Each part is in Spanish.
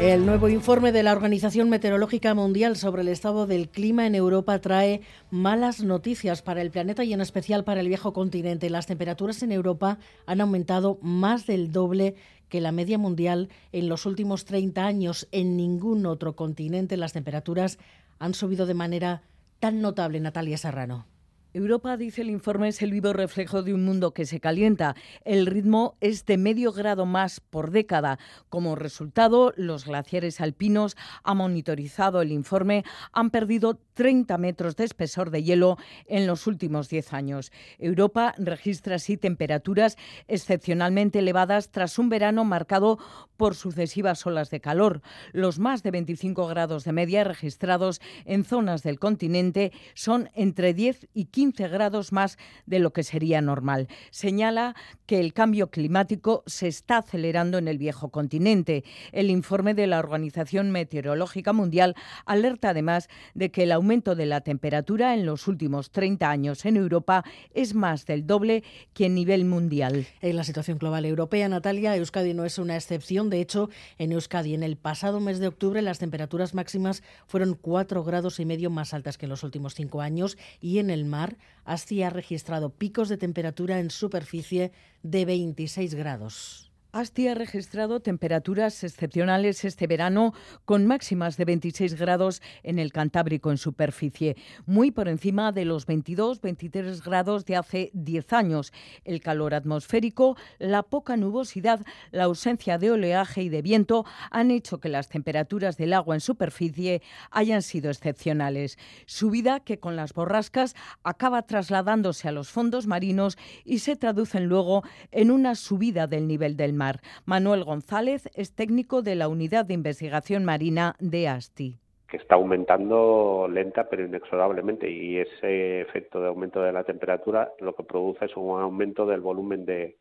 El nuevo informe de la Organización Meteorológica Mundial sobre el estado del clima en Europa trae malas noticias para el planeta y en especial para el viejo continente. Las temperaturas en Europa han aumentado más del doble que la media mundial en los últimos 30 años. En ningún otro continente las temperaturas han subido de manera tan notable, Natalia Serrano. Europa, dice el informe, es el vivo reflejo de un mundo que se calienta. El ritmo es de medio grado más por década. Como resultado, los glaciares alpinos, ha monitorizado el informe, han perdido 30 metros de espesor de hielo en los últimos 10 años. Europa registra así temperaturas excepcionalmente elevadas tras un verano marcado por sucesivas olas de calor. Los más de 25 grados de media registrados en zonas del continente son entre 10 y 15 15 grados más de lo que sería normal. Señala que el cambio climático se está acelerando en el viejo continente. El informe de la Organización Meteorológica Mundial alerta además de que el aumento de la temperatura en los últimos 30 años en Europa es más del doble que en nivel mundial. En la situación global europea, Natalia, Euskadi no es una excepción. De hecho, en Euskadi en el pasado mes de octubre las temperaturas máximas fueron 4 grados y medio más altas que en los últimos cinco años y en el mar Asti ha registrado picos de temperatura en superficie de 26 grados. Asti ha registrado temperaturas excepcionales este verano con máximas de 26 grados en el Cantábrico en superficie, muy por encima de los 22-23 grados de hace 10 años. El calor atmosférico, la poca nubosidad, la ausencia de oleaje y de viento han hecho que las temperaturas del agua en superficie hayan sido excepcionales. Subida que con las borrascas acaba trasladándose a los fondos marinos y se traducen luego en una subida del nivel del mar. Manuel González es técnico de la Unidad de Investigación Marina de ASTI que está aumentando lenta pero inexorablemente y ese efecto de aumento de la temperatura lo que produce es un aumento del volumen de,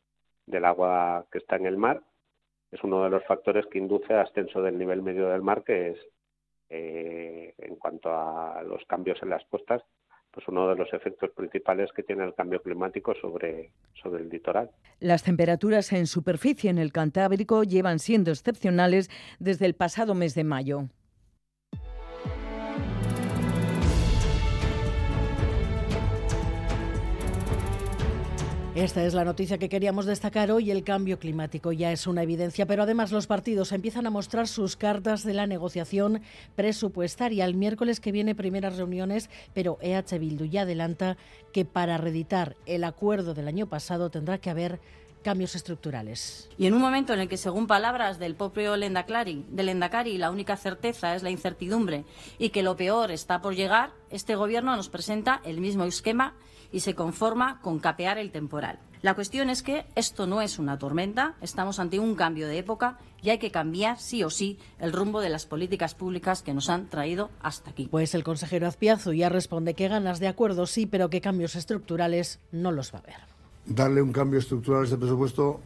del agua que está en el mar. Es uno de los factores que induce a ascenso del nivel medio del mar, que es, eh, en cuanto a los cambios en las costas, pues uno de los efectos principales que tiene el cambio climático sobre, sobre el litoral. Las temperaturas en superficie en el Cantábrico llevan siendo excepcionales desde el pasado mes de mayo. Esta es la noticia que queríamos destacar hoy. El cambio climático ya es una evidencia, pero además los partidos empiezan a mostrar sus cartas de la negociación presupuestaria. El miércoles que viene primeras reuniones, pero EH Bildu ya adelanta que para reeditar el acuerdo del año pasado tendrá que haber cambios estructurales. Y en un momento en el que, según palabras del propio Lendakari, del la única certeza es la incertidumbre y que lo peor está por llegar, este Gobierno nos presenta el mismo esquema y se conforma con capear el temporal. La cuestión es que esto no es una tormenta, estamos ante un cambio de época y hay que cambiar sí o sí el rumbo de las políticas públicas que nos han traído hasta aquí. Pues el consejero Azpiazu ya responde que ganas de acuerdo sí, pero que cambios estructurales no los va a haber. Darle un cambio estructural a este presupuesto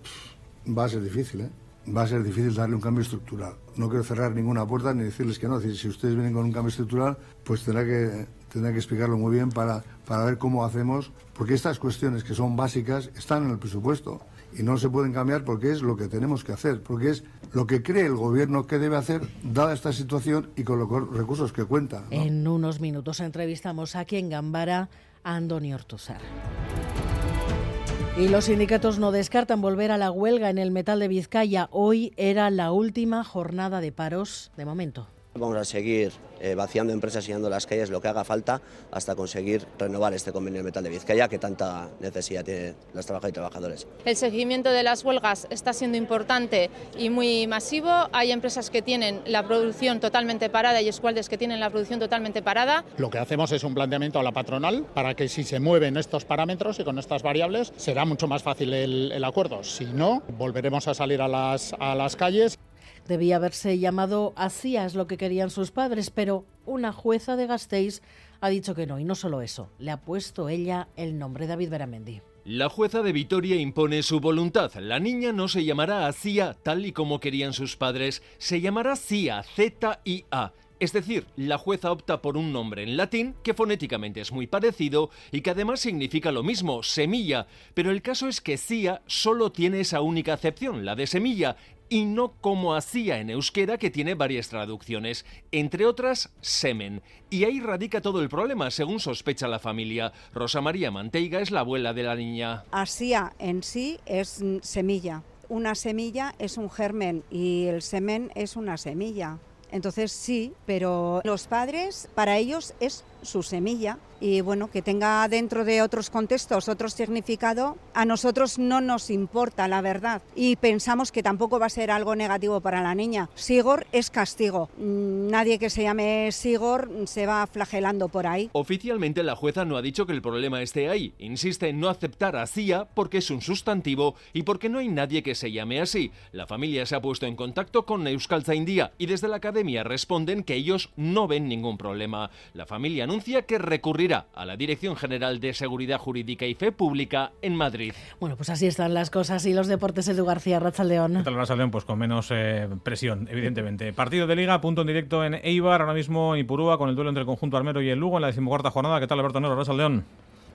va a ser difícil, ¿eh? Va a ser difícil darle un cambio estructural. No quiero cerrar ninguna puerta ni decirles que no. si ustedes vienen con un cambio estructural, pues tendrá que, tendrá que explicarlo muy bien para, para ver cómo hacemos, porque estas cuestiones que son básicas están en el presupuesto y no se pueden cambiar porque es lo que tenemos que hacer, porque es lo que cree el gobierno que debe hacer dada esta situación y con los recursos que cuenta. En unos minutos entrevistamos aquí en Gambara a Antonio Ortuzar. Y los sindicatos no descartan volver a la huelga en el metal de Vizcaya. Hoy era la última jornada de paros de momento. Vamos a seguir eh, vaciando empresas y yendo las calles lo que haga falta hasta conseguir renovar este convenio de metal de Vizcaya que tanta necesidad tienen las trabajadoras y trabajadores. El seguimiento de las huelgas está siendo importante y muy masivo. Hay empresas que tienen la producción totalmente parada y escualdes que tienen la producción totalmente parada. Lo que hacemos es un planteamiento a la patronal para que si se mueven estos parámetros y con estas variables será mucho más fácil el, el acuerdo. Si no, volveremos a salir a las, a las calles. Debía haberse llamado Hacía es lo que querían sus padres, pero una jueza de Gasteiz ha dicho que no, y no solo eso, le ha puesto ella el nombre David Beramendi. La jueza de Vitoria impone su voluntad. La niña no se llamará Asia tal y como querían sus padres, se llamará Cia, Z-I-A. Es decir, la jueza opta por un nombre en latín que fonéticamente es muy parecido y que además significa lo mismo, semilla, pero el caso es que Cia solo tiene esa única acepción, la de semilla, y no como hacía en euskera que tiene varias traducciones, entre otras semen. Y ahí radica todo el problema, según sospecha la familia. Rosa María Manteiga es la abuela de la niña. Asía en sí es semilla. Una semilla es un germen y el semen es una semilla. Entonces sí, pero los padres, para ellos es su semilla y bueno, que tenga dentro de otros contextos otro significado, a nosotros no nos importa, la verdad, y pensamos que tampoco va a ser algo negativo para la niña. Sigor es castigo. Mm, nadie que se llame Sigor se va flagelando por ahí. Oficialmente la jueza no ha dicho que el problema esté ahí. Insiste en no aceptar a CIA porque es un sustantivo y porque no hay nadie que se llame así. La familia se ha puesto en contacto con India y desde la academia responden que ellos no ven ningún problema. La familia anuncia que recurrirá a la Dirección General de Seguridad Jurídica y Fe Pública en Madrid. Bueno, pues así están las cosas y los deportes Edu García, Rachaldeón. ¿Qué tal, Rachaldeón? Pues con menos eh, presión, evidentemente. Partido de Liga, punto en directo en Eibar, ahora mismo en Ipurúa, con el duelo entre el conjunto armero y el Lugo en la decimocuarta jornada. ¿Qué tal, Alberto Nero, Rachaldeón?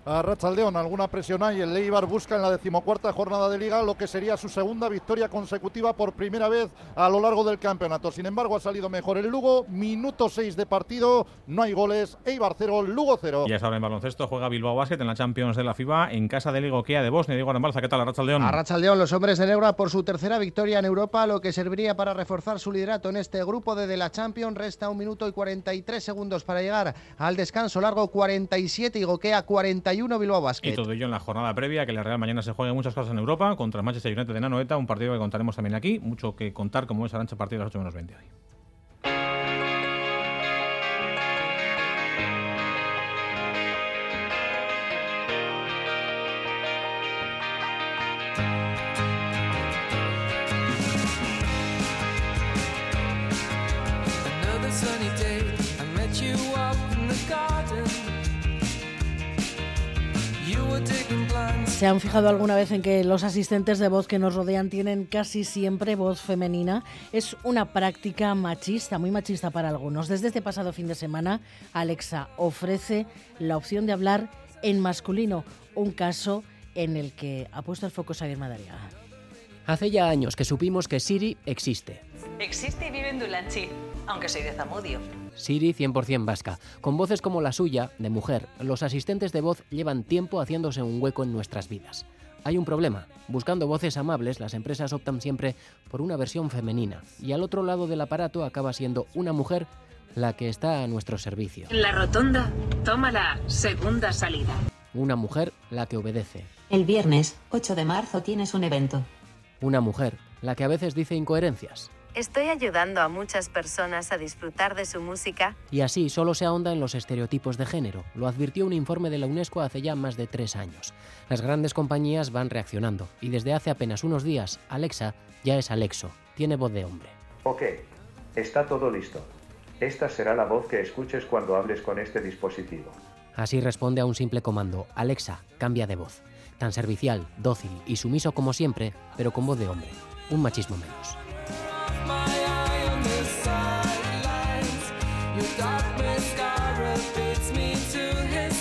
A Rachaldeón. Alguna presión hay. El Leibar busca en la decimocuarta jornada de liga lo que sería su segunda victoria consecutiva por primera vez a lo largo del campeonato. Sin embargo, ha salido mejor el Lugo. Minuto 6 de partido. No hay goles. Eibar 0, Lugo 0. Y es ahora en baloncesto. Juega Bilbao Basket en la Champions de la FIBA en casa del Ligoquea de Bosnia. Diego Arambalza, ¿qué tal, a Rachaldeón? A Rachaldeón, los hombres de Negra por su tercera victoria en Europa, lo que serviría para reforzar su liderato en este grupo de, de la Champions. Resta un minuto y 43 segundos para llegar al descanso largo. 47 Igoquea, 41 Bilbao Basket todo ello en la jornada previa, que la Real mañana se juegue muchas cosas en Europa contra el Manchester United de Nanoeta, un partido que contaremos también aquí. Mucho que contar, como es Arancha, a partir de las 8 menos 20 hoy. ¿Se han fijado alguna vez en que los asistentes de voz que nos rodean tienen casi siempre voz femenina? Es una práctica machista, muy machista para algunos. Desde este pasado fin de semana, Alexa ofrece la opción de hablar en masculino, un caso en el que ha puesto el foco Xavier Madariaga. Hace ya años que supimos que Siri existe. Existe y vive en Dulanchi, aunque soy de Zamudio. Siri 100% vasca. Con voces como la suya, de mujer, los asistentes de voz llevan tiempo haciéndose un hueco en nuestras vidas. Hay un problema. Buscando voces amables, las empresas optan siempre por una versión femenina y al otro lado del aparato acaba siendo una mujer la que está a nuestro servicio. La rotonda toma la segunda salida. Una mujer la que obedece. El viernes 8 de marzo tienes un evento. Una mujer la que a veces dice incoherencias. Estoy ayudando a muchas personas a disfrutar de su música. Y así solo se ahonda en los estereotipos de género, lo advirtió un informe de la UNESCO hace ya más de tres años. Las grandes compañías van reaccionando y desde hace apenas unos días Alexa ya es Alexo, tiene voz de hombre. Ok, está todo listo. Esta será la voz que escuches cuando hables con este dispositivo. Así responde a un simple comando, Alexa, cambia de voz. Tan servicial, dócil y sumiso como siempre, pero con voz de hombre. Un machismo menos.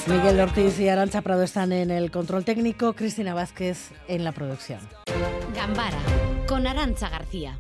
Miguel Ortiz y Arancha Prado están en el control técnico, Cristina Vázquez en la producción. Gambara, con Arancha García.